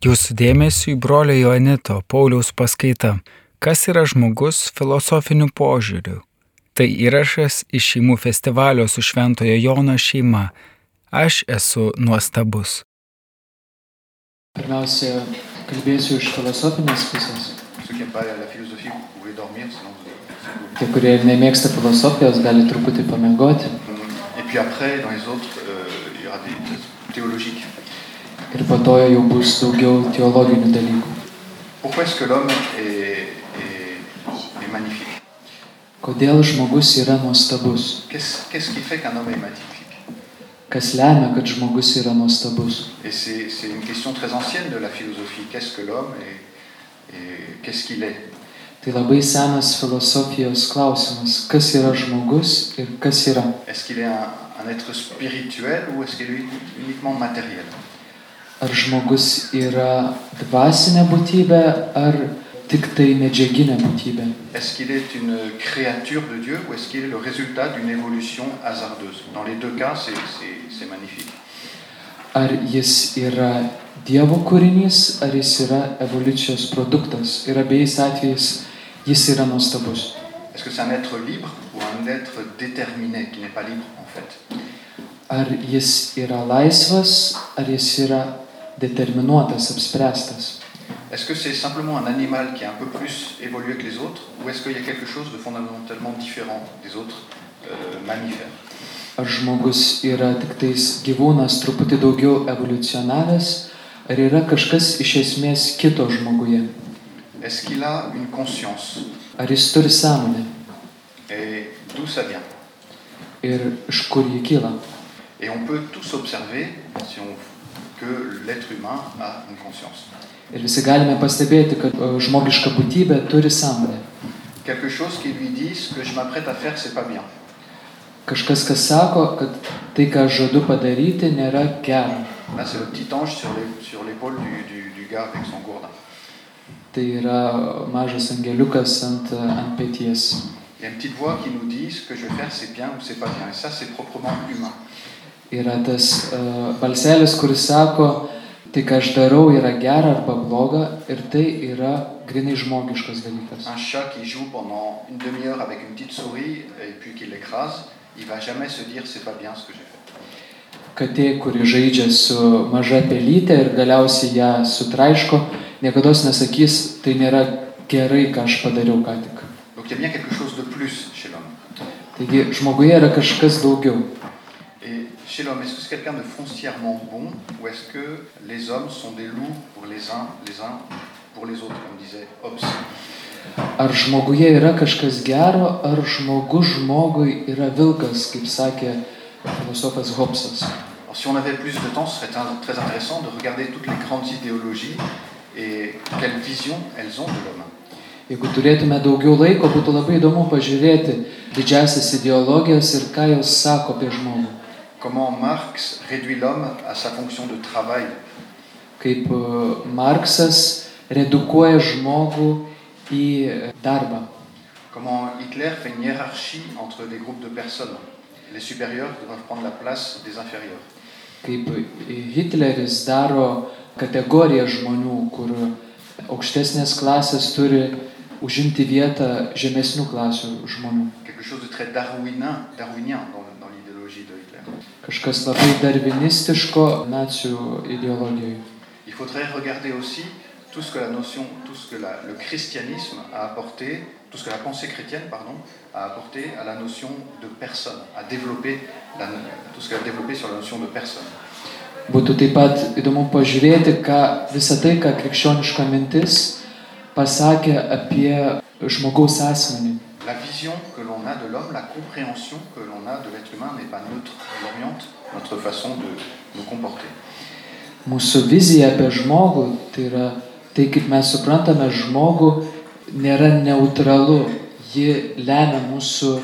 Jūsų dėmesio į brolio Joanito Pauliaus paskaita Kas yra žmogus filosofiniu požiūriu? Tai įrašas iš šeimų festivalio su Šventojo Jono šeima. Aš esu nuostabus. Pirmiausia, kalbėsiu iš filosofinės pusės. Tie, kurie nemėgsta filosofijos, gali truputį pamiegoti. Et puis après, dans les autres, euh, il y aura des théologiques. Ir po to jau bus daugiau teologinių dalykų. Pourquoi est-ce que l'homme est, est- est magnifique Kodėl žmogus yra nuostabus? Qu'est-ce qu'est-ce qui fait qu'un homme est magnifique Kas lemia, kad žmogus yra nuostabus? C'est une question très ancienne de la philosophie. Qu'est-ce que l'homme et, et qu'est-ce qu'il est Tai labai senas filosofijos klausimas. Kas yra žmogus ir kas yra? Est-ce qu'il est un, un être spirituel ou est-ce qu'il est uniquement matériel Ar žmogus yra dvasinė būtybė ar tik tai medžiaginė būtybė? Est-ce qu'il est une créature de Dieu ou est-ce qu'il est le résultat d'une évolution hasardeuse? Dans les deux cas, c'est magnifique. Ar jis yra Dievo kūrinys, ar jis yra evoliucijos produktas? Ir abiejais atvejais jis yra nuostabus. Est-ce que c'est un être libre ou un être déterminé qui n'est pas libre en fait? Ar jis yra laisvas, ar jis yra determinuotas, apspręstas? Est-ce que c'est simplement un animal qui est un peu plus évolué que les autres ou est-ce qu'il y a quelque chose de fondamentalement différent des autres euh, mammifères? Ar žmogus yra tik tais gyvūnas truputį daugiau evoliucionavęs, ar yra kažkas iš esmės kito žmoguje? Est-ce qu'il a une conscience? Ar jis turi sąmonę? Et d'où ça vient? Ir iš kur ji kyla? Et on peut tous observer si on, que l'être humain a une conscience. Ir visi galime pastebėti, kad e, žmogiška būtybė turi sąmonę. Quelque chose qui lui dit ce que je m'apprête à faire, c'est pas bien. Kažkas, kas sako, kad tai, ką aš žadu padaryti, nėra gera. Là, c'est le petit ange sur les- sur l'épaule du, du- du gars avec son gourdin. Tai yra mažas angeliukas ant, ant pėties. Il y a une petite voix qui nous dit ce que je vais faire, c'est bien ou c'est pas bien. Et ça, c'est proprement humain. Yra tas uh, balselis, kuris sako, tai, ką aš darau, yra gera arba bloga ir tai yra grinai žmogiškas dalykas. Un chat qui joue pendant une demi-heure avec une petite souris et puis qui l'écrase, il va jamais se dire c'est pas bien ce que j'ai fait. Katė, kuri žaidžia su maža pelytė ir galiausiai ją sutraiško, niekada nesakys, tai nėra gerai, ką aš padariau ką tik. Donc. Taigi žmoguje yra kažkas daugiau. Et chez l'homme, est-ce que c'est quelqu'un de foncièrement bon ou est-ce que les hommes sont des loups pour les uns, les uns pour les autres, comme disait Hobbes Ar žmoguje yra kažkas gero, ar žmogus žmogui yra vilkas, kaip sakė filosofas Hobbesas. Alors, si on avait plus de temps, ce serait très intéressant de regarder toutes les grandes idéologies et quelle vision elles ont de l'homme. Jeigu turėtume daugiau laiko, būtų labai įdomu pažiūrėti didžiasias ideologijas ir ką jos sako apie žmogų. Comment Marx réduit l'homme à sa fonction de travail? Kaip e, Marksas redukuoja žmogų į e, darbą. Comment Hitler fait une hiérarchie entre des groupes de personnes? Les supérieurs doivent prendre la place des inférieurs. Kaip Hitleris daro kategoriją žmonių, kur aukštesnės klasės turi užimti vietą žemesnių klasių žmonių. Quelque chose de très darwinien, darwinien dans, dans l'idéologie de Hitler. Kažkas labai darvinistiško nacijų ideologijoje. Il faudrait regarder aussi tout ce que la notion, tout ce que la- le christianisme a apporté, tout ce que la pensée chrétienne, pardon, a apporté à la notion de personne, a développé la- tout ce qu'elle a développé sur la notion de personne. Būtų taip pat įdomu pažiūrėti, ką visą tai, ką krikščioniška mintis pasakė apie žmogaus asmenį. La vision que l'on a de l'homme, la compréhension que l'on a de l'être humain n'est pas neutre, elle oriente notre façon de nous comporter. Mūsų vizija apie žmogų, tai yra tai, kaip mes suprantame žmogų, nėra neutralu, ji lemia mūsų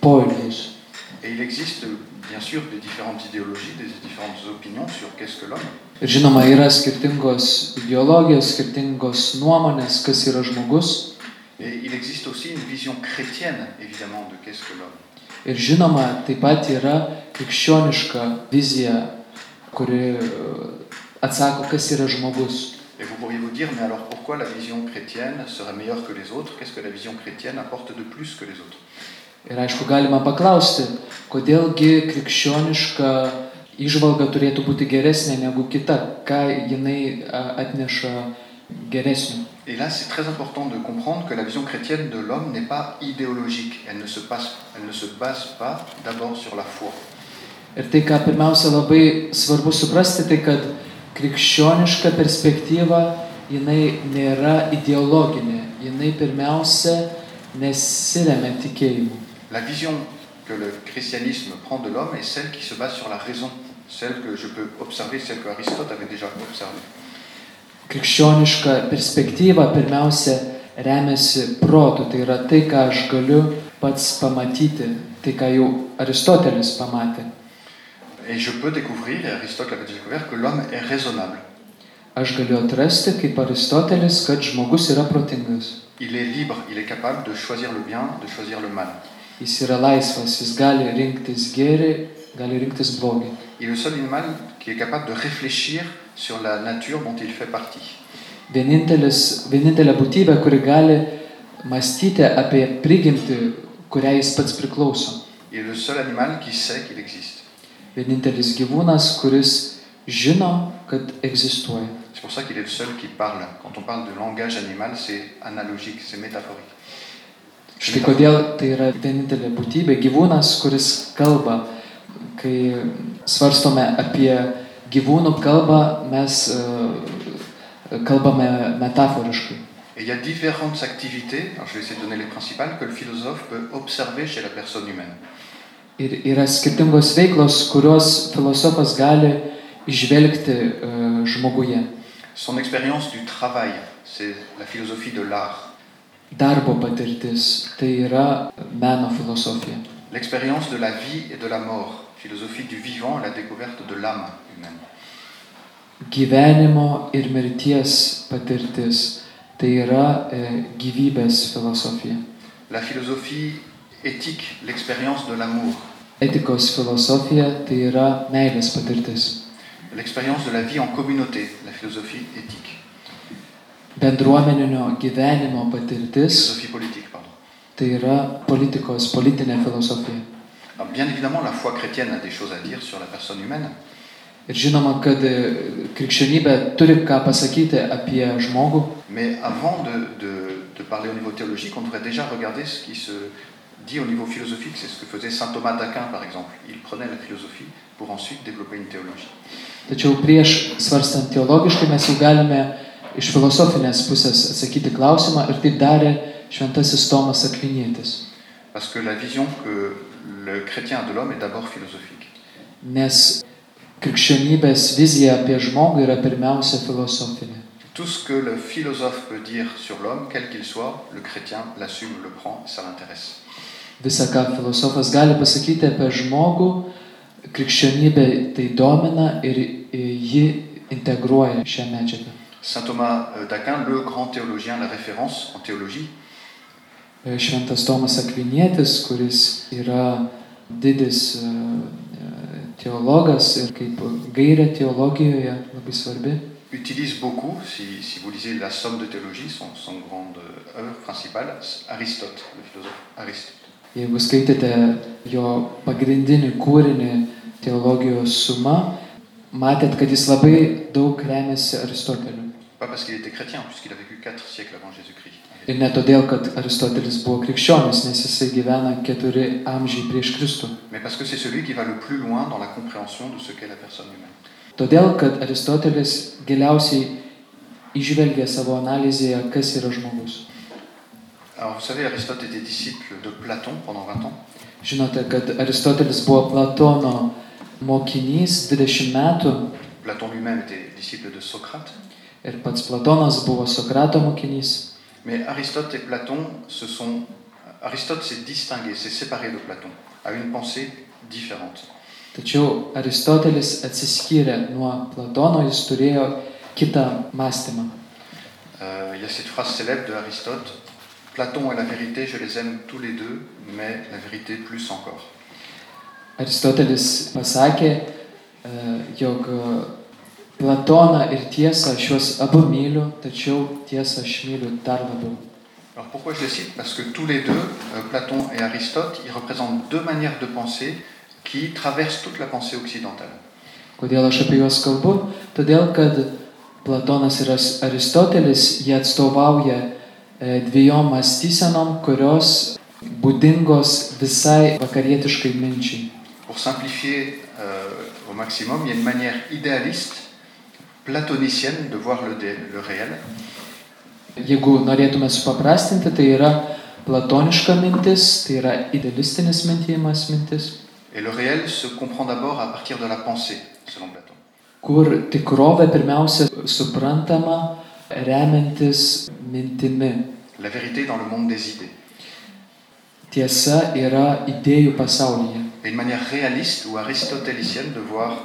poelgius. Et il existe bien sûr des différentes idéologies, des différentes opinions sur qu'est-ce que l'homme. Ir žinoma, yra skirtingos ideologijos, skirtingos nuomonės, kas yra žmogus. Et il existe aussi une vision chrétienne, évidemment, de qu'est-ce que l'homme. Ir žinoma, taip pat yra krikščioniška vizija, kuri e, atsako, kas yra žmogus. Et vous dire, mais alors pourquoi la vision chrétienne serait meilleure que les autres Qu'est-ce que la vision chrétienne apporte de plus que les autres Ir aišku, galima paklausti, kodėlgi krikščioniška išvalga turėtų būti geresnė negu kita, ką jinai atneša geresnio. Et là, c'est très important de comprendre que la vision chrétienne de l'homme n'est pas idéologique. Elle ne se, passe, elle ne se base pas d'abord sur la foi. Ir tai, ką pirmiausia labai svarbu suprasti, tai kad krikščioniška perspektyva, jinai nėra ideologinė, jinai pirmiausia nesiremia tikėjimu. La vision que le christianisme prend de l'homme est celle qui se base sur la raison, celle que je peux observer, celle que Aristote avait déjà observée. Krikščioniška perspektyva pirmiausia remiasi protu, tai yra tai, ką aš galiu pats pamatyti, tai, ką jau Aristotelis pamatė. Et je peux découvrir, et Aristote l'avait découvert, que l'homme est raisonnable. Aš galiu atrasti, kaip Aristotelis, kad žmogus yra protingas. Il est libre, il est capable de choisir le bien, de choisir le mal. Jis yra laisvas, jis gali rinktis gėrį, gali rinktis blogį. Est le seul animal qui est capable de réfléchir sur la nature dont il fait partie. Vienintelis, vienintelė būtybė, kuri gali mąstyti apie prigimtį, kuriai jis pats priklauso. Il est le seul animal qui sait qu'il existe. Vienintelis gyvūnas, kuris žino, kad egzistuoja. C'est pour ça qu'il est le seul qui parle. Quand on parle de langage animal, c'est analogique, c'est métaphorique. Štai kodėl tai yra vienintelė būtybė, gyvūnas, kuris kalba. Kai svarstome apie gyvūnų kalbą, mes e, kalbame metaforiškai. Et il y a différentes activités, alors je vais essayer de donner les principales, que le philosophe peut observer chez la personne humaine. Ir yra skirtingos veiklos, kurios filosofas gali išvelgti e, žmoguje. Son expérience du travail, c'est la philosophie de l'art. Darbo patirtis tai yra meno filosofija. L'expérience de la vie et de la mort, philosophie du vivant la découverte de l'âme humaine. Gyvenimo ir mirties patirtis tai yra e, gyvybės filosofija. La philosophie éthique, l'expérience de l'amour, Etikos filosofija tai yra meilės patirtis. l'expérience de la vie en communauté, la philosophie éthique, Bendruomeninio gyvenimo patirtis philosophie politique, pardon. tai yra politikos, politinė filosofija. Alors, bien évidemment, la foi chrétienne a des choses à dire sur la personne humaine, Ir žinoma, kad e, krikščionybė turi ką pasakyti apie žmogų, mais avant de, de, de parler au niveau théologique, on devrait déjà regarder ce qui se dit au niveau philosophique. C'est ce que faisait saint Thomas d'Aquin, par exemple. Il prenait la philosophie pour ensuite développer une théologie. tačiau prieš svarstant teologiškai mes jau galime iš filosofinės pusės atsakyti klausimą ir taip darė šventasis Tomas Akvinėtis. Parce que la vision que le chrétien de l'homme est d'abord philosophique. Nes krikščionybės vizija apie žmogų yra pirmiausia filosofinė. Tout ce que le philosophe peut dire sur l'homme, quel qu'il soit, le chrétien l'assume, le prend, ça l'intéresse. Visa, ką filosofas gali pasakyti apie žmogų, krikščionybė tai domina ir e, ji integruoja šią medžiagą. Saint Thomas euh, d'Aquin, le grand théologien, la référence en théologie, Šventas Tomas Akvinėtis, kuris yra didis e, e, teologas ir kaip gairė teologijoje labai svarbi, utilise beaucoup, si, si vous lisez la somme de théologie, son, son grande œuvre principale, Aristote, le philosophe Aristote. Jeigu skaitėte jo pagrindinį kūrinį teologijos suma, matėt, kad jis labai daug remiasi Aristoteliu. Pas parce qu'il était chrétien, puisqu'il a vécu quatre siècles avant Jésus-Christ. Ir ne todėl, kad Aristotelis buvo krikščionis, nes jisai gyvena keturi amžiai prieš Kristų. Todėl, kad Aristotelis giliausiai išvelgia savo analizėje, kas yra žmogus. Alors vous savez, Aristote était disciple de Platon pendant 20 ans. Žinote, kad Aristotelis buvo Platono mokinys 20 metų Platon lui-même était disciple de Socrate. ir pats Platonas buvo Sokrato mokinys. Mais Aristote et Platon se sont... Aristote s'est distingué, s'est séparé de Platon, a une pensée différente. Tačiau Aristotelis atsiskyrė nuo Platono, jis turėjo kitą mąstymą. Euh, il y a cette phrase célèbre de Aristote, Platon et la vérité, je les aime tous les deux, mais la vérité plus encore. Aristotelis pasakė, e, jog e, Platoną ir tiesą aš juos abu myliu, tačiau tiesą aš myliu dar labiau. Alors pourquoi je les cite Parce que tous les deux, euh, Platon et Aristote, ils représentent deux manières de penser qui traversent toute la pensée occidentale. Kodėl aš apie juos kalbu? Todėl, kad Platonas ir Aristotelis, jie atstovauja e, dviejom mąstysenom, kurios būdingos visai vakarietiškai minčiai. Pour simplifier euh, au maximum, il y a une manière idéaliste, platonicienne de voir le, dé- le réel, Jeigu norėtume supaprastinti, tai yra platoniška mintis, tai yra idealistinis mintijimas mintis, et le réel se comprend d'abord à partir de la pensée, selon Platon. kur tikrovė pirmiausia suprantama remiantis mintimi. La vérité dans le monde des idées. Tiesa yra idėjų pasaulyje. Et une manière réaliste ou aristotélicienne de voir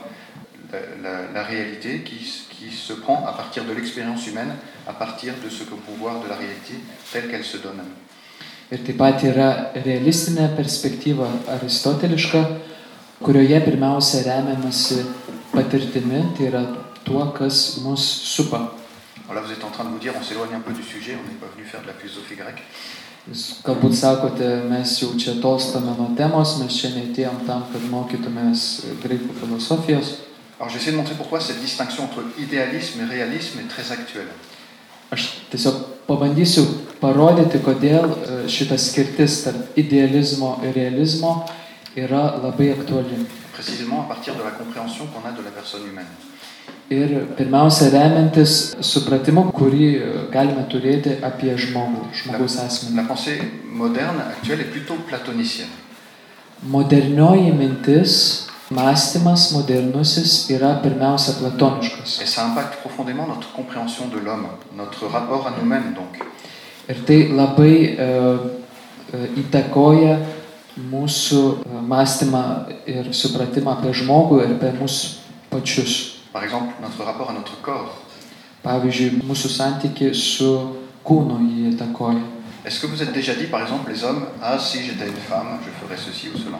la, la- la réalité qui, qui se prend à partir de l'expérience humaine, à partir de ce qu'on peut voir de la réalité telle qu'elle se donne. Ir taip pat yra realistinė perspektyva aristoteliška, kurioje pirmiausia remiamasi patirtimi, tai yra tuo, kas mus supa. Alors là, vous êtes en train de vous dire, on s'éloigne un peu du sujet, on n'est pas venu faire de la philosophie grecque. Jūs galbūt sakote, mes jau čia tolstame nuo temos, mes čia neatėjom tam, kad mokytumės graikų filosofijos. Alors j'essaie de montrer pourquoi cette distinction entre idéalisme et réalisme est très actuelle. Aš tiesiog pabandysiu parodyti, kodėl e, šita skirtis tarp idealizmo ir realizmo yra labai aktuali. Précisément à partir de la compréhension qu'on a de la personne humaine. Ir pirmiausia, remiantis supratimu, kurį e, galime turėti apie žmogų, žmogaus asmenį. La pensée moderne actuelle est plutôt platonicienne. Modernioji mintis, mąstymas modernusis yra pirmiausia platoniškas. Et ça impacte profondément notre compréhension de l'homme, notre rapport à nous-mêmes donc. Ir tai labai e, įtakoja mūsų e, mąstymą ir supratimą apie žmogų ir apie mus pačius. Par exemple, notre rapport à notre corps. Pavyzdžiui, mūsų santyki su kūnu jį įtakoja. Est-ce que vous êtes déjà dit, par exemple, les hommes, ah si j'étais une femme, je ferais ceci ou cela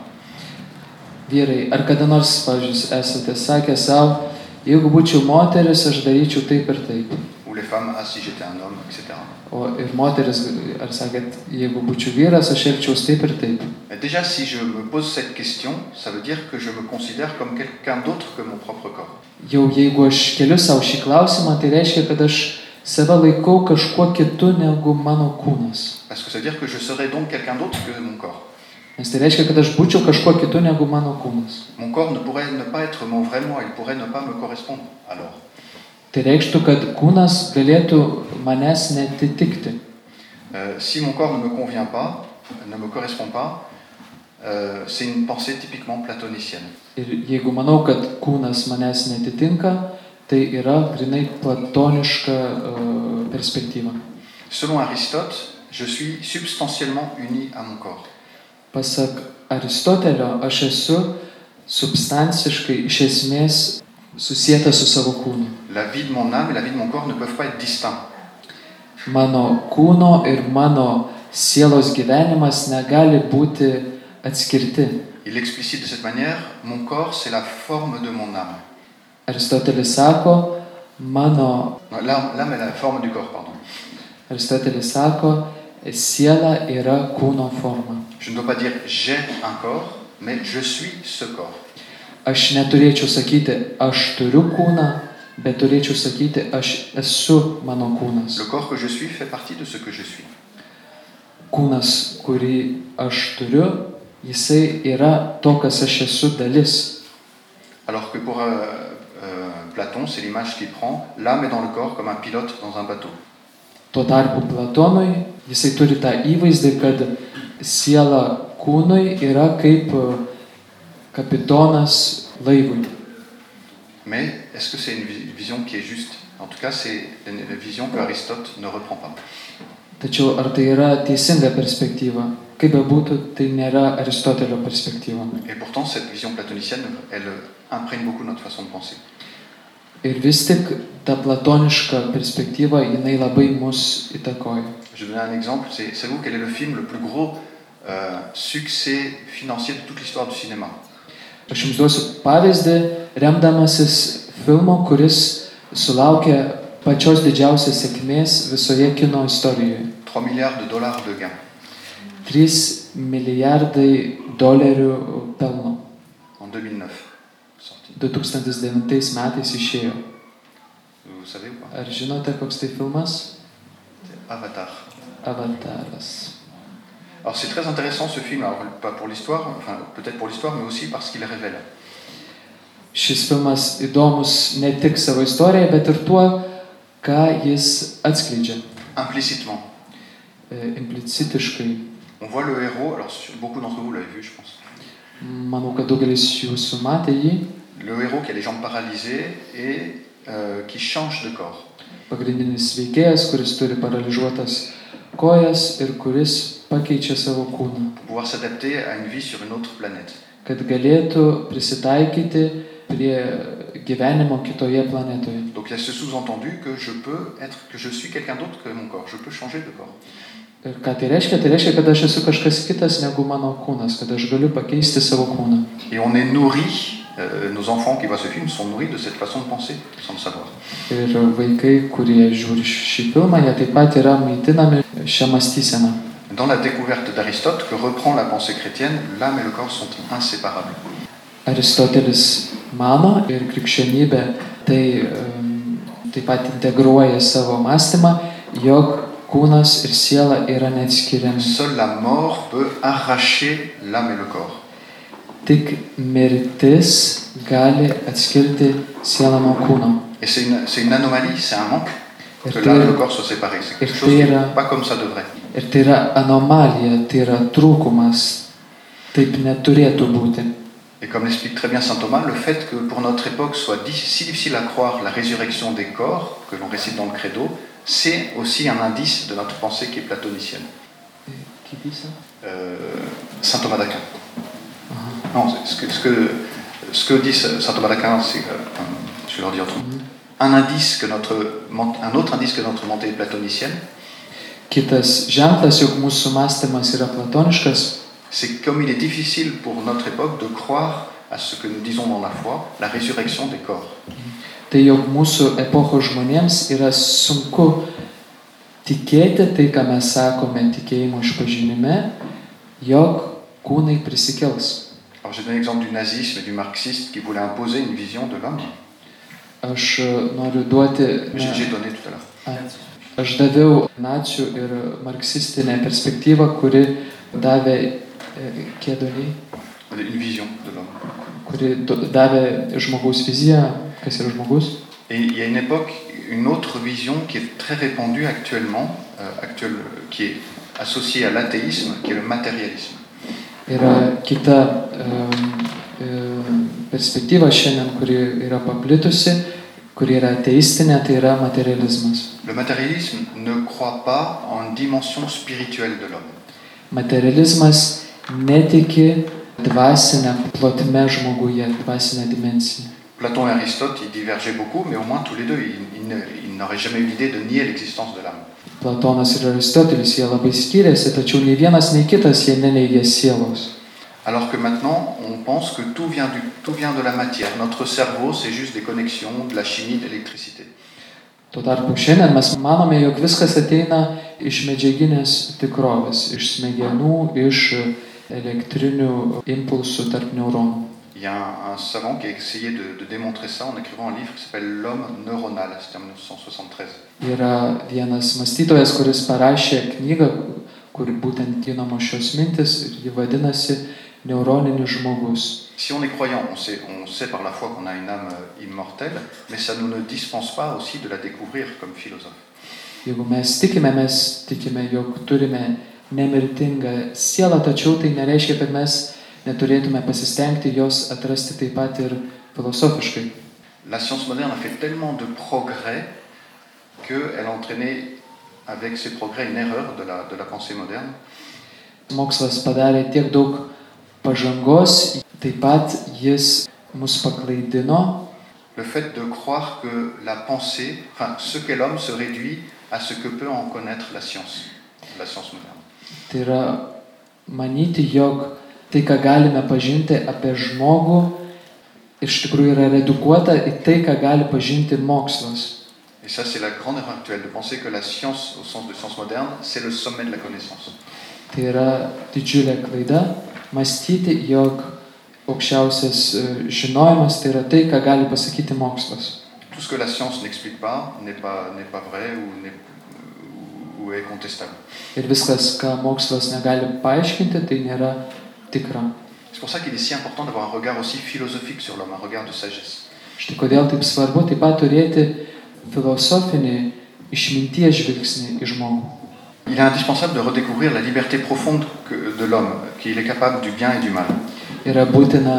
Vyrai, ar kada nors, pavyzdžiui, esate sakę savo, jeigu būčiau moteris, aš daryčiau taip ir taip. Femmes, ah si un homme, etc. O ir moteris, ar sakėt, jeigu būčiau vyras, aš elgčiaus taip ir taip. Déjà, si je me pose cette question, ça veut dire que je me considère comme quelqu'un d'autre que mon propre corps. Jau jeigu aš keliu savo šį klausimą, tai reiškia, kad aš save laikau kažkuo kitu negu mano kūnas. Parce que ça veut dire que je serais donc quelqu'un d'autre que mon corps. Nes tai reiškia, kad aš būčiau kažkuo kitu negu mano kūnas. Mon corps ne pourrait ne pas être mon vrai moi, il pourrait ne pas me correspondre. Alors, Tai reikštų, kad kūnas galėtų manęs netitikti. euh, si mon corps ne me convient pas, ne me correspond pas, euh, c'est une pensée typiquement platonicienne. Ir jeigu manau, kad kūnas manęs netitinka, tai yra grinai platoniška uh, perspektyva. Selon Aristote, je suis substantiellement uni à mon corps. Pasak Aristotelio, aš esu substanciškai iš esmės susijęta su savo kūnu. La vie de mon âme et la vie de mon corps ne peuvent pas être distincts. Mano kūno ir mano sielos gyvenimas negali būti atskirti. Il explicite de cette manière, mon corps c'est la forme de mon âme. Aristotelis sako, mano, Non, L'âme l'âme est la forme du corps, pardon. Aristotelis sako, siela yra kūno forma. Je ne dois pas dire j'ai un corps, mais je suis ce corps. Aš neturėčiau sakyti, aš turiu kūną, bet turėčiau sakyti, aš esu mano kūnas. Le corps que je suis fait partie de ce que je suis. Kūnas, kurį aš turiu, jisai yra to, kas aš esu dalis. Alors que pour euh, euh, Platon, c'est l'image qu'il prend, l'âme est dans le corps comme un pilote dans un bateau. Tuo tarpu Platonui, jisai turi tą įvaizdį, kad siela kūnui yra kaip e, kapitonas laivui. Mais est-ce que c'est une vi- vision qui est juste En tout cas, c'est une une vision que Aristote ne reprend pas. Tačiau ar tai yra teisinga perspektyva? Kaip bebūtų, tai nėra Aristotelio perspektyva. Et pourtant, cette vision platonicienne, elle imprègne beaucoup notre façon de penser. Ir vis tik ta platoniška perspektyva, jinai labai mus įtakoja. Je vais donner un exemple. C'est c'est vous quel est le film le plus gros euh, succès financier de toute l'histoire du cinéma Aš jums duosiu pavyzdį, remdamasis filmo, kuris sulaukė pačios didžiausios sėkmės visoje kino istorijoje. 3 milliards de dollars de gains 3 milijardai dolerių pelno. en 2009. Sorti. 2009 metais išėjo. Savez Ar žinote, koks tai filmas? Avatar. Avataras. Alors c'est très intéressant ce film, alors pas pour l'histoire, enfin peut-être pour l'histoire, mais aussi parce qu'il révèle. Šis filmas įdomus ne tik savo istorija, bet ir tuo, ką jis atskleidžia. Implicitement. E, Implicitiškai. On voit le héros, alors beaucoup d'entre vous l'avez vu je pense, Manau, kad daugelis jūsų matė jį. le héros qui a les jambes paralysées et euh, qui change de corps. Pagrindinis veikėjas, kuris turi paralyžiuotas kojas ir kuris pakeičia savo kūną, pour pouvoir s'adapter à une vie sur une autre planète. kad galėtų prisitaikyti prie gyvenimo kitoje planetoje. Donc il y a ce sous-entendu que je peux être, que je suis quelqu'un d'autre que mon corps, je peux changer de corps. Ir ką tai reiškia? Tai reiškia, kad aš esu kažkas kitas negu mano kūnas, kad aš galiu pakeisti savo kūną. Et on est nourri, euh, nos enfants qui voient ce film sont nourris de cette façon de penser, sans le savoir. Ir vaikai, kurie žiūri šį filmą, jie taip pat yra maitinami šią mąstyseną. Dans la découverte d'Aristote, que reprend la pensée chrétienne, l'âme et le corps sont inséparables. Aristotelis mano ir krikščionybė tai em, taip pat integruoja savo mąstymą, jog kūnas ir siela yra neatskiriami. Seule la mort peut arracher l'âme et le corps. Tik mirtis gali atskirti sielą nuo kūno. Et c'est une, une anomalie, c'est un manque que l'âme et le corps soient séparés. C'est quelque chose qui n'est pas comme ça devrait. Ir tai yra anomalija, tai yra trūkumas. Taip neturėtų būti. Et comme l'explique très bien saint Thomas, le fait que pour notre époque soit si difficile à croire la résurrection des corps, que l'on récite dans le credo, c'est aussi un indice de notre pensée qui est platonicienne. Euh, saint Thomas d'Aquin. Non, c'est- ce que, ce, que, ce que dit saint Thomas d'Aquin, c'est, euh, je vais leur dire autrement, un, indice que notre, un autre indice que notre mentée est platonicienne, Kitas ženklas, jog mūsų mąstymas yra platoniškas, c'est comme il est difficile pour notre époque de croire à ce que nous disons dans la foi, la résurrection des corps. Tai jog mūsų epochos žmonėms yra sunku tikėti tai, ką mes sakome tikėjimo išpažinime, jog kūnai prisikels. Alors j'ai donné l'exemple du nazisme et du marxiste qui voulaient imposer une vision de l'homme. Aš e, noriu duoti. J'ai donné tout à l'heure. Aš daviau nacijų ir marksistinę perspektyvą, kuri davė e, kėdoniai, kuri davė žmogaus viziją, kas yra žmogus. Et il y a une époque, une autre vision qui est très répandue actuellement, euh, actuelle, qui est associée à l'athéisme, qui est le matérialisme. Yra kita em, perspektyva šiandien, kuri yra paplitusi, kuri yra ateistinė, tai yra materializmas. Le matérialisme ne croit pas en dimension spirituelle de l'homme. Materializmas netiki dvasinę plotmę žmoguje, dvasinę dimensiją. Platon et Aristote, ils divergeaient beaucoup, mais au moins tous les deux, ils, ils n'auraient jamais eu l'idée de nier l'existence de l'âme. Platonas ir Aristotelis, jie labai skiriasi, tačiau nei vienas, nei kitas jie neneigia sielos. Alors que maintenant, on pense que tout vient, du, tout vient de la matière. Notre cerveau, c'est juste des connexions, de la chimie, de l'électricité. Tuo tarpu šiandien mes manome, jog viskas ateina iš medžiaginės tikrovės, iš smegenų, iš elektrinių impulsų tarp neuronų. Il y a un, un savant qui a essayé de, de démontrer ça en écrivant un livre qui s'appelle L'homme neuronal, c'était en 1973. Yra vienas mąstytojas, kuris parašė knygą, kur būtent ginamos šios mintis ir ji vadinasi Neuroninis žmogus. Si on est croyant, on sait, on sait par la foi qu'on a une âme euh, immortelle, mais ça ne nous dispense pas aussi de la découvrir comme philosophe. Jeigu mes tikime, mes tikime, jog turime nemirtingą sielą, tačiau tai nereiškia, kad mes neturėtume pasistengti jos atrasti taip pat ir filosofiškai. La science moderne a fait tellement de progrès qu'elle a entraîné avec ces progrès une erreur de la, de la pensée moderne. Mokslas padarė tiek daug pažangos, taip pat jis mus paklaidino, Le fait de croire que la pensée, enfin ce qu'est l'homme se réduit à ce que peut en connaître la science, la science moderne. tai yra manyti, jog tai, ką galime pažinti apie žmogų, iš tikrųjų yra redukuota į tai, ką gali pažinti mokslas. Et ça, c'est la grande erreur actuelle, de penser que la science, au sens de science moderne, c'est le sommet de la connaissance. Tai yra didžiulė klaida mąstyti, jog aukščiausias e, žinojimas tai yra tai, ką gali pasakyti mokslas. Tout ce que la science n'explique pas n'est pas, n'est pas vrai ou, n'est- ou est contestable. Ir viskas, ką mokslas negali paaiškinti, tai nėra tikra. C'est pour ça qu'il est si important d'avoir un regard aussi philosophique sur l'homme, un regard de sagesse. Štai kodėl taip svarbu taip pat turėti filosofinį išminties žvilgsnį į žmogų. Il est indispensable de redécouvrir la liberté profonde que- de l'homme, qu'il est capable du bien et du mal. Yra būtina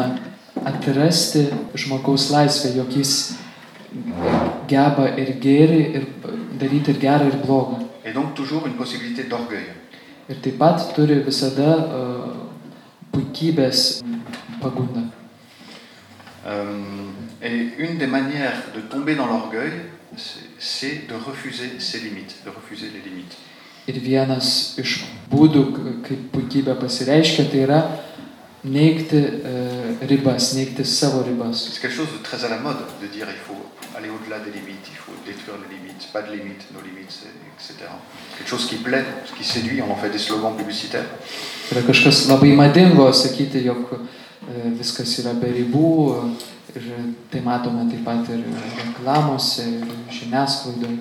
atrasti žmogaus laisvę, jog jis geba ir gėrį, ir daryti ir gerą, ir blogą. Et donc toujours une possibilité d'orgueil. Ir taip pat turi visada uh, puikybės pagundą. Euh, et une des manières de tomber dans l'orgueil, c'est de refuser ses limites, de refuser les limites. Ir vienas iš būdų, kaip puikybė pasireiškia, tai yra neigti uh, ribas, neigti savo ribas. C'est quelque chose de très à la mode de dire il faut aller au-delà des limites, il faut détruire les limites, pas de limites, nos limites, etc. Quelque chose qui plaît, qui séduit, on en fait des slogans publicitaires. Yra kažkas labai madingo sakyti, jog e, viskas yra be ribų e, ir tai matome taip pat ir reklamose, ir žiniasklaidoje.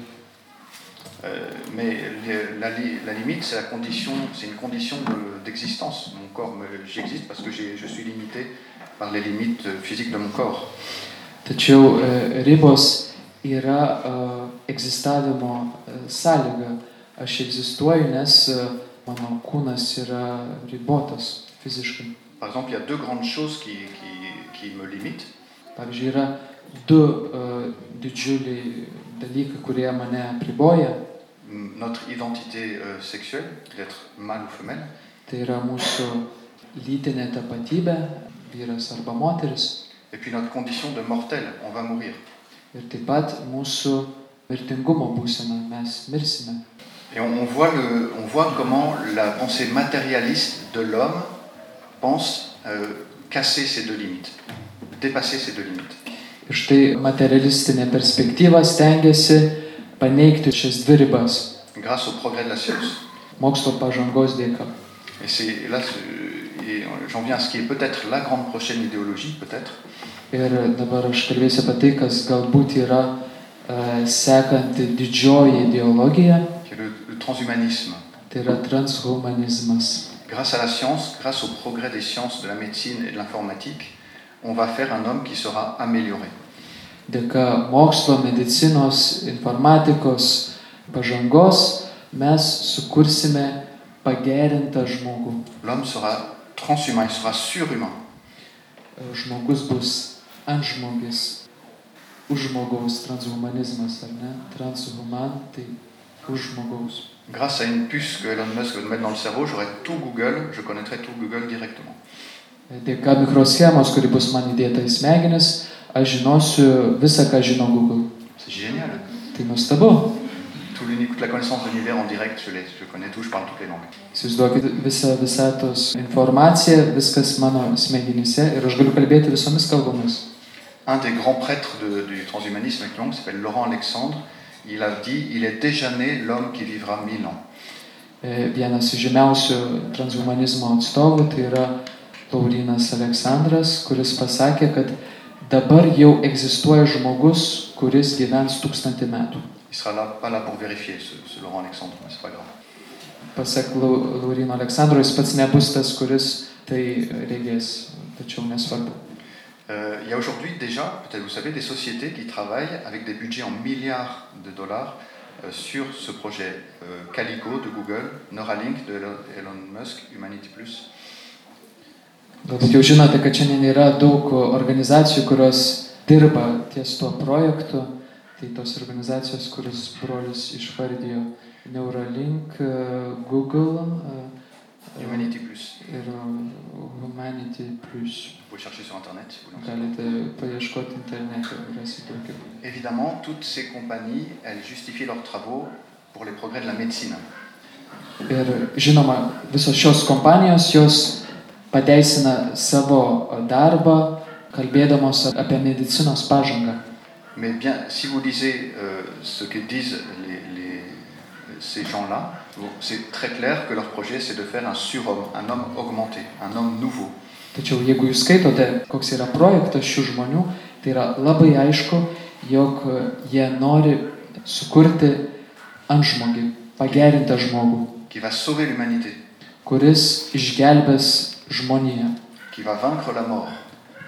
Euh, mais les- la, li- la limite, c'est la condition, c'est une condition de- d'existence. mon corps, me- j'existe parce que j'ai- je suis limité par les limites euh, physiques de mon corps. Tačiau e, ribos yra e, egzistavimo e, sąlyga. Aš egzistuoju, nes e, mano kūnas yra ribotas fiziškai. Par exemple, il y a deux grandes choses qui, qui- qui me limitent. Pavyzdžiui, yra du e, didžiuliai dalykai, kurie mane apriboja. Notre identité euh, sexuelle, d'être mâle ou femelle, et puis notre condition de mortel, on va mourir. Et on, on voit le, on voit comment la pensée matérialiste de l'homme pense euh, casser ces deux limites, dépasser ces deux limites. Ir štai materialistinė perspektyva stengiasi paneigti šias dvi ribas grâce au progrès de la science. mokslo pažangos dėka. Et c'est là, j'en viens à ce qui est peut-être la grande prochaine idéologie, peut-être, Ir dabar aš kalbėsiu apie tai, kas galbūt yra e, sekanti didžioji ideologija, le, le transhumanisme. tai yra transhumanizmas. Grâce à la science, grâce au progrès des sciences, de la médecine et de l'informatique, on va faire un homme qui sera amélioré. Dėka mokslo, medicinos, informatikos pažangos mes sukursime pagerintą žmogų. Surhumain. Žmogus bus ant žmogis, už žmogaus transhumanizmas, ar ne? Transhuman, tai už žmogaus. Grâce à une puce que Elon Musk veut mettre dans le cerveau, j'aurai tout Google, je connaîtrai tout Google directement. Dėka mikroschemos, kuri bus man įdėta į smegenis, aš žinosiu visą, ką žino Google. C'est génial. Tai nuostabu. Tout l'uni- toute la connaissance de l'univers en direct, je l'ai, je connais tout, je parle toutes les langues. Įsivaizduokit visą visatos informaciją, viskas mano smegenyse ir aš galiu kalbėti visomis kalbomis. Un des grands prêtres de- du transhumanisme qui s'appelle Laurent Alexandre, il a dit il est déjà né l'homme qui vivra mille ans. E, Vienas žymiausių transhumanizmo atstovų tai yra Laurinas Aleksandras, kuris pasakė, kad dabar jau egzistuoja žmogus, kuris gyvens tūkstantį metų. Il sera là, pas là pour vérifier, ce, ce Laurent Alexandre, mais c'est pas grave. Pasak Lau- Laurino Aleksandro, jis pats nebus tas, kuris tai regės, tačiau nesvarbu. Euh, il y a aujourd'hui déjà, peut-être vous savez, des sociétés qui travaillent avec des budgets en milliards de dollars euh, sur ce projet euh, Calico de Google, Neuralink de Elon Elon Musk, Humanity Plus. Galbūt jau žinote, kad šiandien yra daug organizacijų, kurios dirba ties tuo projektu. Tai tos organizacijos, kuris brolis išvardijo Neuralink, Google e, Humanity Plus. ir Humanity Plus. Vous pouvez chercher sur Internet vous. Galite paieškoti internete, rasite daugiau. Évidemment, toutes ces compagnies, elles justifient leurs travaux pour les progrès de la médecine. Ir žinoma, visos šios kompanijos, jos pateisina savo darbą, kalbėdamos apie medicinos pažangą. Mais bien, si vous lisez euh, ce que disent les, les- ces gens-là, c'est très clair que leur projet, c'est de faire un surhomme, un homme augmenté, un homme nouveau. Tačiau jeigu jūs skaitote, koks yra projektas šių žmonių, tai yra labai aišku, jog jie nori sukurti antžmogį, pagerintą žmogų, kuris išgelbės žmoniją, qui va vaincre la mort.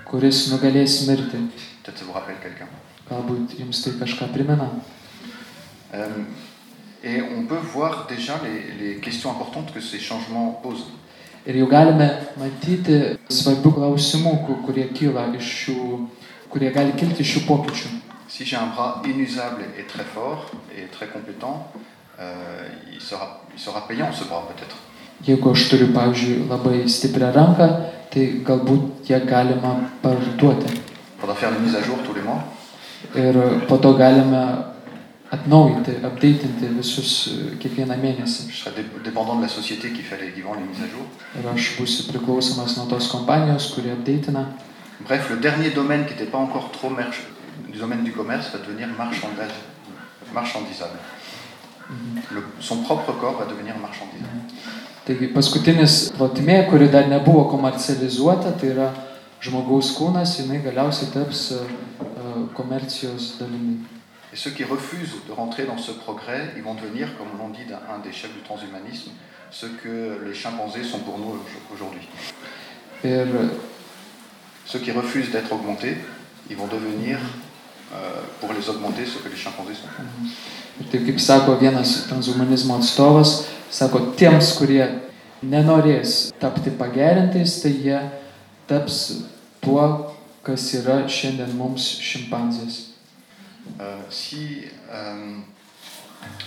kuris nugalės mirtį. Peut-être ça vous rappelle quelqu'un. Galbūt jums tai kažką primena. Euh, et on peut voir déjà les, les questions importantes que ces changements posent. Ir jau galime matyti svarbių klausimų, ku- kurie kyla iš šių, kurie gali kilti iš šių pokyčių. Si j'ai un bras inusable et très fort et très compétent, euh, il, sera, il sera payant ce bras peut-être. Jeigu aš turiu, pavyzdžiui, labai stiprią ranką, tai galbūt ją galima parduoti. Ir po to galime atnaujinti, visus e, kiekvieną mėnesį. Je serai dé- dépendant de la société qui, fait les, qui vend les mises à jour. Ir aš būsiu priklausomas nuo tos kompanijos, kurie updatina. Bref, le dernier domaine qui n'était pas encore trop merch- du domaine du commerce va devenir marchandage, marchandisable. Le- son propre corps va devenir marchandisable. Taigi paskutinis plotmė, kuri dar nebuvo komercializuota, tai yra žmogaus kūnas, jinai galiausiai taps e, e, komercijos dalimi. Et ceux qui refusent de rentrer dans ce progrès, ils vont devenir, comme l'on dit d'un un des chefs du transhumanisme, ce que les chimpanzés sont pour nous aujourd'hui. Ir Ceux qui refusent d'être augmentés, ils vont devenir, euh, pour les augmenter, ce que les chimpanzés sont. Ir taip kaip sako vienas transhumanizmo atstovas, sako, tiems, kurie nenorės tapti pagerintais, tai jie taps tuo, kas yra šiandien mums šimpanzės. Euh, si, euh,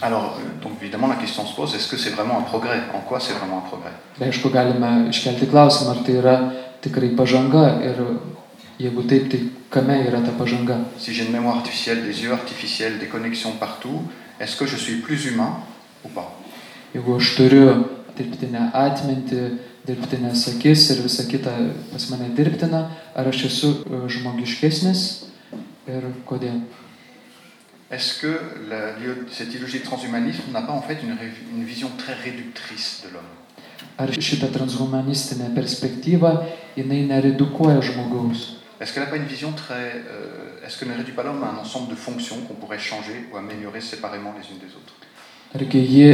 alors, euh, donc évidemment, la question se pose est-ce que c'est vraiment un progrès En quoi c'est vraiment un progrès aišku, galime iškelti klausimą, ar tai yra tikrai pažanga ir jeigu taip, tai kame yra ta pažanga. Si j'ai une mémoire artificielle, des yeux artificiels, des connexions partout, est-ce que je suis plus humain ou pas Jeigu aš turiu dirbtinę atmintį, dirbtinės akis ir visa kita pas mane dirbtina, ar aš esu e, žmogiškesnis ir kodėl? Est-ce que la- cette idéologie de transhumanisme n'a pas en fait une, ré- une vision très réductrice de l'homme Ar šita transhumanistinė perspektyva, jinai neredukuoja žmogaus? Est-ce qu'elle n'a pas une vision très... euh, est-ce qu'elle ne réduit pas l'homme à un ensemble de fonctions qu'on pourrait changer ou améliorer séparément les unes des autres? Argi ji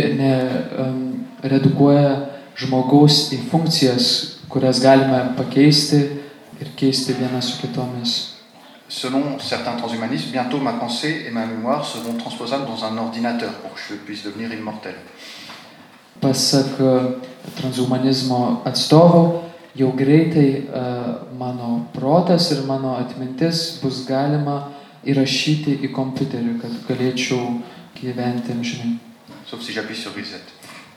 neredukuoja žmogaus į funkcijas, kurias galime pakeisti ir keisti vieną su kitomis? Selon certains transhumanistes, bientôt ma pensée et ma mémoire seront transposables dans un ordinateur pour que je puisse devenir immortel. Pasak e, transhumanizmo atstovų, jau greitai e, mano protas ir mano atmintis bus galima įrašyti į kompiuterį, kad galėčiau gyventi amžinai. Sauf si j'appuie sur reset.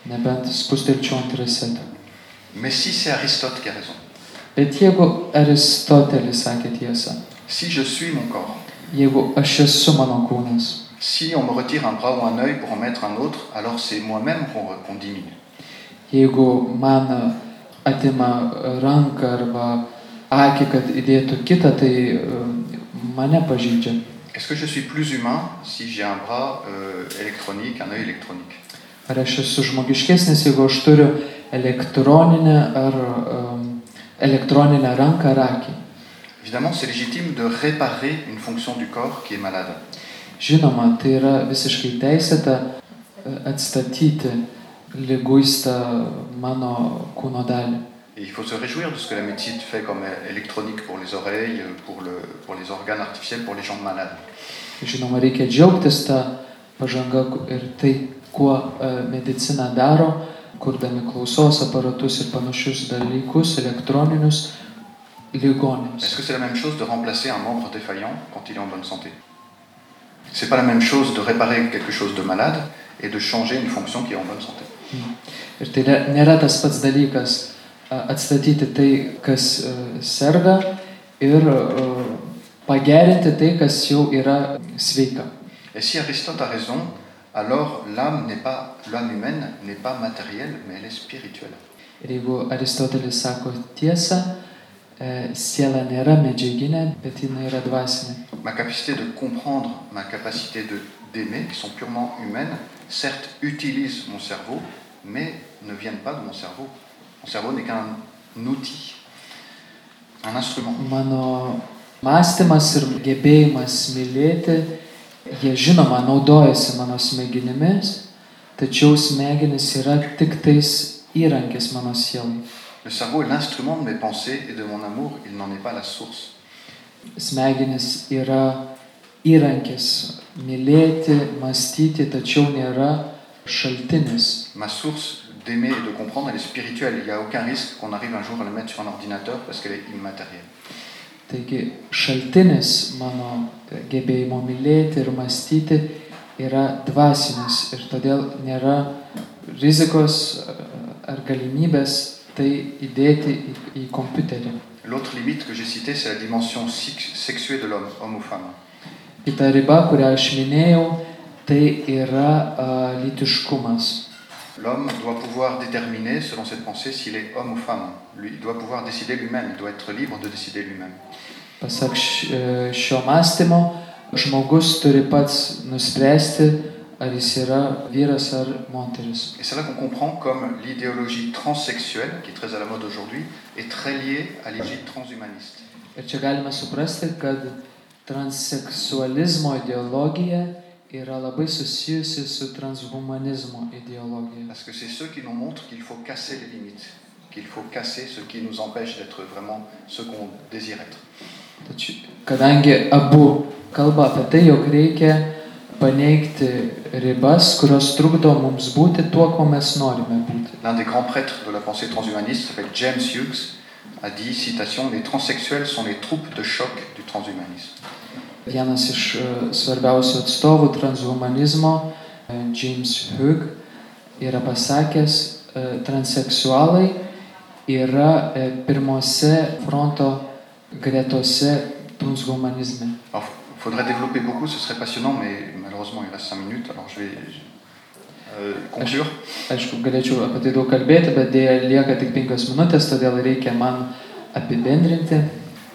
Nebent spustelčiau ant resetą. Mais si c'est Aristote qui a raison, Bet jeigu Aristotelis sakė tiesą, si je suis mon corps, jeigu aš esu mano kūnas, si on me retire un bras ou un œil pour en mettre un autre, alors c'est moi-même qu'on qu'on diminue. jeigu man atima ranką arba akį, kad įdėtų kitą, tai e, mane pažydžia. Est-ce que je suis plus humain si j'ai un bras euh, électronique, un œil électronique Ar aš esu žmogiškesnis, jeigu aš turiu elektroninę ar um, elektroninę ranką ar akį? Évidemment, c'est légitime de réparer une fonction du corps qui est malade. Žinoma, tai yra visiškai teisėta e, atstatyti lyguistą mano kūno dalį. Et il faut se réjouir de ce que la médecine fait comme électronique pour les oreilles, pour, le, pour les organes artificiels, pour les gens malades. Žinoma, reikia džiaugtis tą pažangą ir tai, kuo e, medicina daro, kurdami klausos aparatus ir panašius dalykus elektroninius ligonėms. Est-ce que c'est la même chose de remplacer un membre défaillant quand il est en bonne santé? C'est pas la même chose de réparer quelque chose de malade et de changer une fonction qui est en bonne santé. Ir tai ne- nėra tas pats dalykas a, atstatyti tai, kas e, serga ir e, pagerinti tai, kas jau yra sveika. Et si Aristote a raison, alors l'âme n'est pas l'âme humaine n'est pas matérielle, mais elle est spirituelle. Ir jeigu Aristotelis sako tiesą, e, siela nėra medžiaginė, bet jinai yra dvasinė. Ma capacité de comprendre, ma capacité de d'aimer, qui sont purement humaines, certes utilisent mon cerveau, mais ne viennent pas de mon cerveau. Mon cerveau n'est qu'un outil, un instrument. Mano mąstymas ir gebėjimas mylėti, jie žinoma naudojasi mano smegenimis, tačiau smegenis yra tik tais įrankis mano sielai. Le cerveau est l'instrument de mes pensées et de mon amour, il n'en est pas la source. Smegenis yra įrankis mylėti, mąstyti, tačiau nėra šaltinis. Ma source d'aimer et de comprendre, elle est spirituelle. Il n'y a aucun risque qu'on arrive un jour à la mettre sur un ordinateur parce qu'elle est immatérielle. Taigi šaltinis mano gebėjimo mylėti ir mąstyti yra dvasinis ir todėl nėra rizikos ar galimybės tai įdėti į, į kompiuterį. L'autre limite que j'ai citée, c'est la dimension sex- sexuée de l'homme, homme ou femme. Kita riba, kurią aš minėjau, tai yra a, lytiškumas. L'homme doit pouvoir déterminer, selon cette pensée, s'il est homme ou femme. Lui, il doit pouvoir décider lui-même, il doit être libre de décider lui-même. Pasak š- e, šio mąstymo, žmogus turi pats nuspręsti, ar jis yra vyras ar moteris. Et c'est là qu'on comprend comme l'idéologie transsexuelle, qui est très à la mode aujourd'hui, est très liée à l'idéologie transhumaniste. Ir čia galime suprasti, kad transseksualizmo ideologija yra labai susijusi su transhumanizmo ideologija. Parce que c'est ceux qui nous montrent qu'il faut casser les limites, qu'il faut casser ce qui nous empêche d'être vraiment ce qu'on désire être. Tačiau, kadangi abu kalba apie tai, jog reikia paneigti ribas, kurios trukdo mums būti tuo, ko mes norime būti. L'un des grands prêtres de la pensée transhumaniste s'appelle James Hughes, a dit, citation, Les transsexuels sont les troupes de choc du transhumanisme. Vienas iš e, svarbiausių atstovų transhumanizmo, e, James Hugh, yra pasakęs, e, transseksualai yra pirmose fronto gretose transhumanizme. Il faudrait développer beaucoup, ce serait passionnant, mais malheureusement, il reste 5 minutes, alors je vais euh, conclure. Aišku, galėčiau apie tai daug kalbėti, bet dėja lieka tik penkios minutės, todėl reikia man apibendrinti.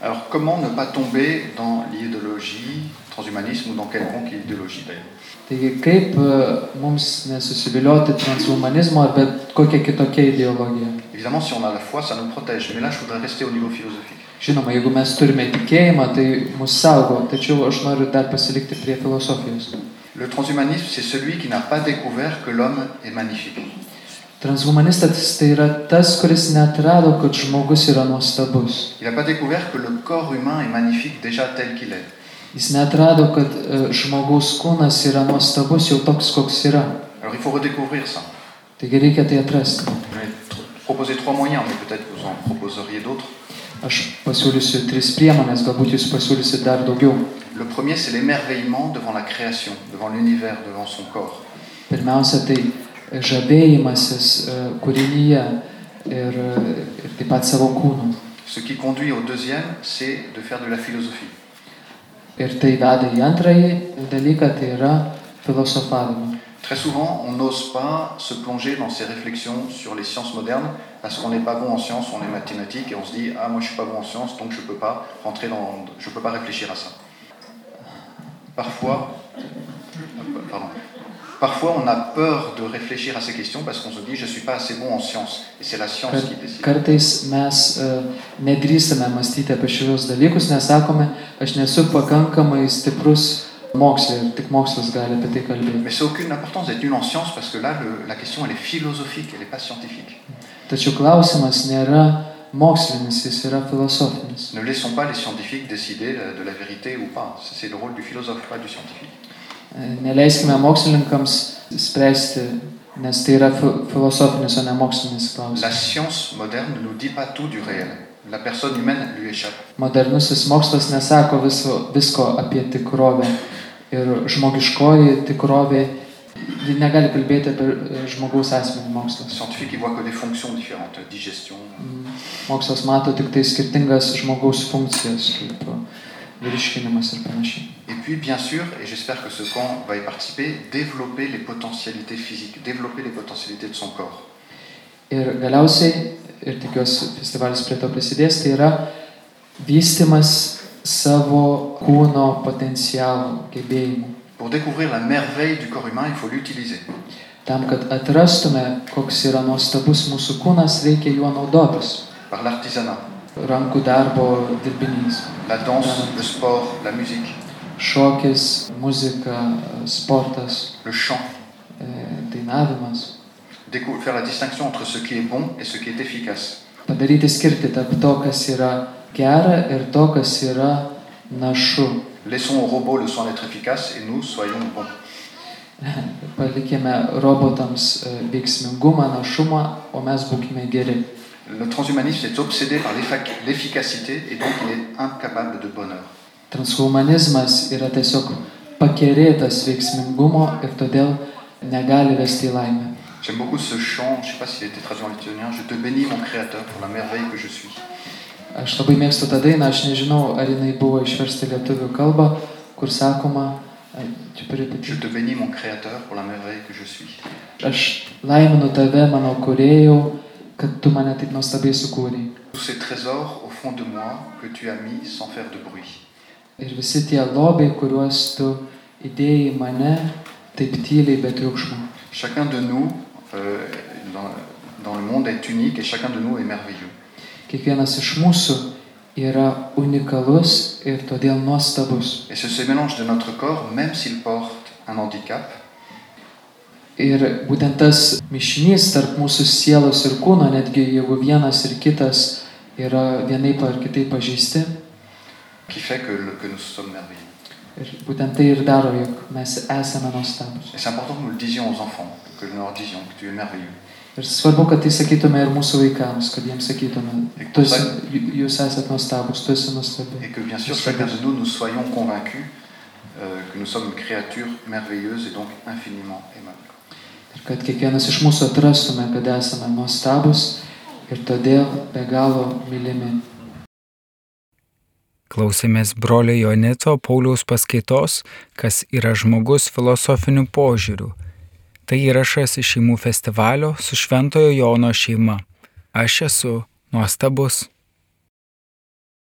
Alors, comment ne pas tomber dans l'idéologie transhumanisme ou dans quelconque idéologie d'ailleurs? Taigi, kaip e, mums nesusivilioti transhumanizmo ar bet kokia kitokia ideologija? Évidemment, si on a la foi, ça nous protège, mais là, je voudrais rester au niveau philosophique. Žinoma, jeigu mes turime tikėjimą, tai mus saugo, tačiau aš noriu dar pasilikti prie filosofijos. Le transhumanisme, c'est celui qui n'a pas découvert que l'homme est magnifique. Transhumanistas tai yra tas, kuris netrado, kad žmogus yra nuostabus. Il n'a pas découvert que le corps humain est magnifique déjà tel qu'il est. Jis netrado, kad e, žmogaus kūnas yra nuostabus jau toks, koks yra. Alors, il faut redécouvrir ça. Taigi reikia tai atrasti. Je vais tr- proposer trois moyens, mais peut-être vous en proposeriez d'autres. Aš pasiūlysiu tris priemonės, galbūt jūs pasiūlysit dar daugiau. Le premier, c'est l'émerveillement devant la création, devant l'univers, devant son corps. Pirmiausia, tai žavėjimasis e, kūrinyje ir, e, ir taip pat savo kūnu. Ce qui conduit au deuxième, c'est de faire de la philosophie. Ir tai veda į antrąjį dalyką, tai yra filosofavimą. Très souvent, on n'ose pas se plonger dans ces réflexions sur les sciences modernes parce qu'on n'est pas bon en sciences, on est mathématique et on se dit ah moi je suis pas bon en sciences donc je peux pas rentrer dans, je peux pas réfléchir à ça. Parfois, pardon, parfois on a peur de réfléchir à ces questions parce qu'on se dit je suis pas assez bon en sciences et c'est la science qui décide. Kartais mes nedrįstame mąstyti apie šios dalykus, nes sakome, aš nesu pakankamai stiprus mokslė ir tik mokslas gali apie tai kalbėti. Mais c'est aucune importance d'être nul en sciences parce que là le- la question elle est philosophique, elle n'est pas scientifique. Tačiau klausimas nėra mokslinis, jis yra filosofinis. Ne laissons pas les scientifiques décider de la vérité ou pas. C'est le rôle du philosophe, pas du scientifique. E, Neleiskime mokslininkams spręsti, nes tai yra fi- filosofinis, o ne mokslinis La klausimas. science moderne ne nous dit pas tout du réel. La personne humaine lui échappe. Modernusis mokslas nesako viso, visko apie tikrovę. Ir žmogiškoji tikrovė, ji negali kalbėti apie e, žmogaus asmenį Le mokslas. scientifique, il voit que des fonctions différentes, digestion. Mm, Mokslas mato tik tai skirtingas žmogaus funkcijas, kaip Et puis, bien sûr, et j'espère que ce camp va y participer, développer les potentialités physiques, développer les potentialités de son corps. Ir galiausiai, ir tikiuosi festivalis prie to prisidės, tai yra vystimas savo kūno gebėjimų. Pour découvrir la merveille du corps humain, il faut l'utiliser. Tam, kad atrastume, koks yra nuostabus mūsų kūnas, reikia juo naudotis. Par l'artisanat, Rankų darbo dirbinys. la danse, le sport, la musique, Šokis, muzika, sportas, le chant. e, dainavimas. Faire la distinction entre ce qui est bon et ce qui est efficace. Padaryti skirti tarp to, kas yra gera ir to, kas yra našu. Laissons aux robots le soin d'être efficaces et nous soyons bons. Palikime robotams e, veiksmingumą, našumą, o mes būkime geri. Le transhumanisme est obsédé par l'efficacité et donc il est incapable de bonheur. Transhumanizmas yra tiesiog pakerėtas veiksmingumo ir todėl negali vesti į laimę. J'aime beaucoup ce chant, je ne sais pas s'il a été traduit en lituanien, Je te bénis mon Créateur pour la merveille que je suis. Aš labai mėgstu tą dainą, aš nežinau, ar jinai buvo išversta į lietuvių kalbą, kur sakoma, čia Je te bénis mon Créateur pour la merveille que je suis. Aš laiminu tave, mano kurėjau, Tous ces trésors au fond de moi que tu as mis sans faire de bruit. Ir visi tie lobiai, kuriuos tu įdėjai į mane, taip tyliai, be triukšmo. Chacun de nous euh, dans, dans le monde est unique et chacun de nous est merveilleux. Kiekvienas iš mūsų yra unikalus ir todėl nuostabus. Et c'est ce mélange de notre corps, même s'il porte un handicap, Ir būtent tas mišinys tarp mūsų sielos ir kūno, netgi jeigu vienas ir kitas yra vienaip ar kitaip pažeisti, qui fait que, le- que nous sommes merveilleux. ir būtent tai ir daro, jog mes esame nuostabus. Et c'est important que nous le disions aux enfants, que nous leur disions que tu es merveilleux. Ir svarbu, kad tai sakytume ir mūsų vaikams, kad jiems sakytume, Ir tu esi, jūs esate nuostabus, tu esi nuostabi. Et que bien sûr, chacun de nous, nous soyons convaincus euh, que nous sommes une créature merveilleuse et donc infiniment aimable. Kad kiekvienas iš mūsų atrastume, kad esame nuostabus ir todėl be galo mylimi. Klausėmės brolio Jonito Pauliaus paskaitos, kas yra žmogus filosofiniu požiūriu. Tai įrašas iš šeimų festivalio su Šventojo Jono šeima. Aš esu nuostabus.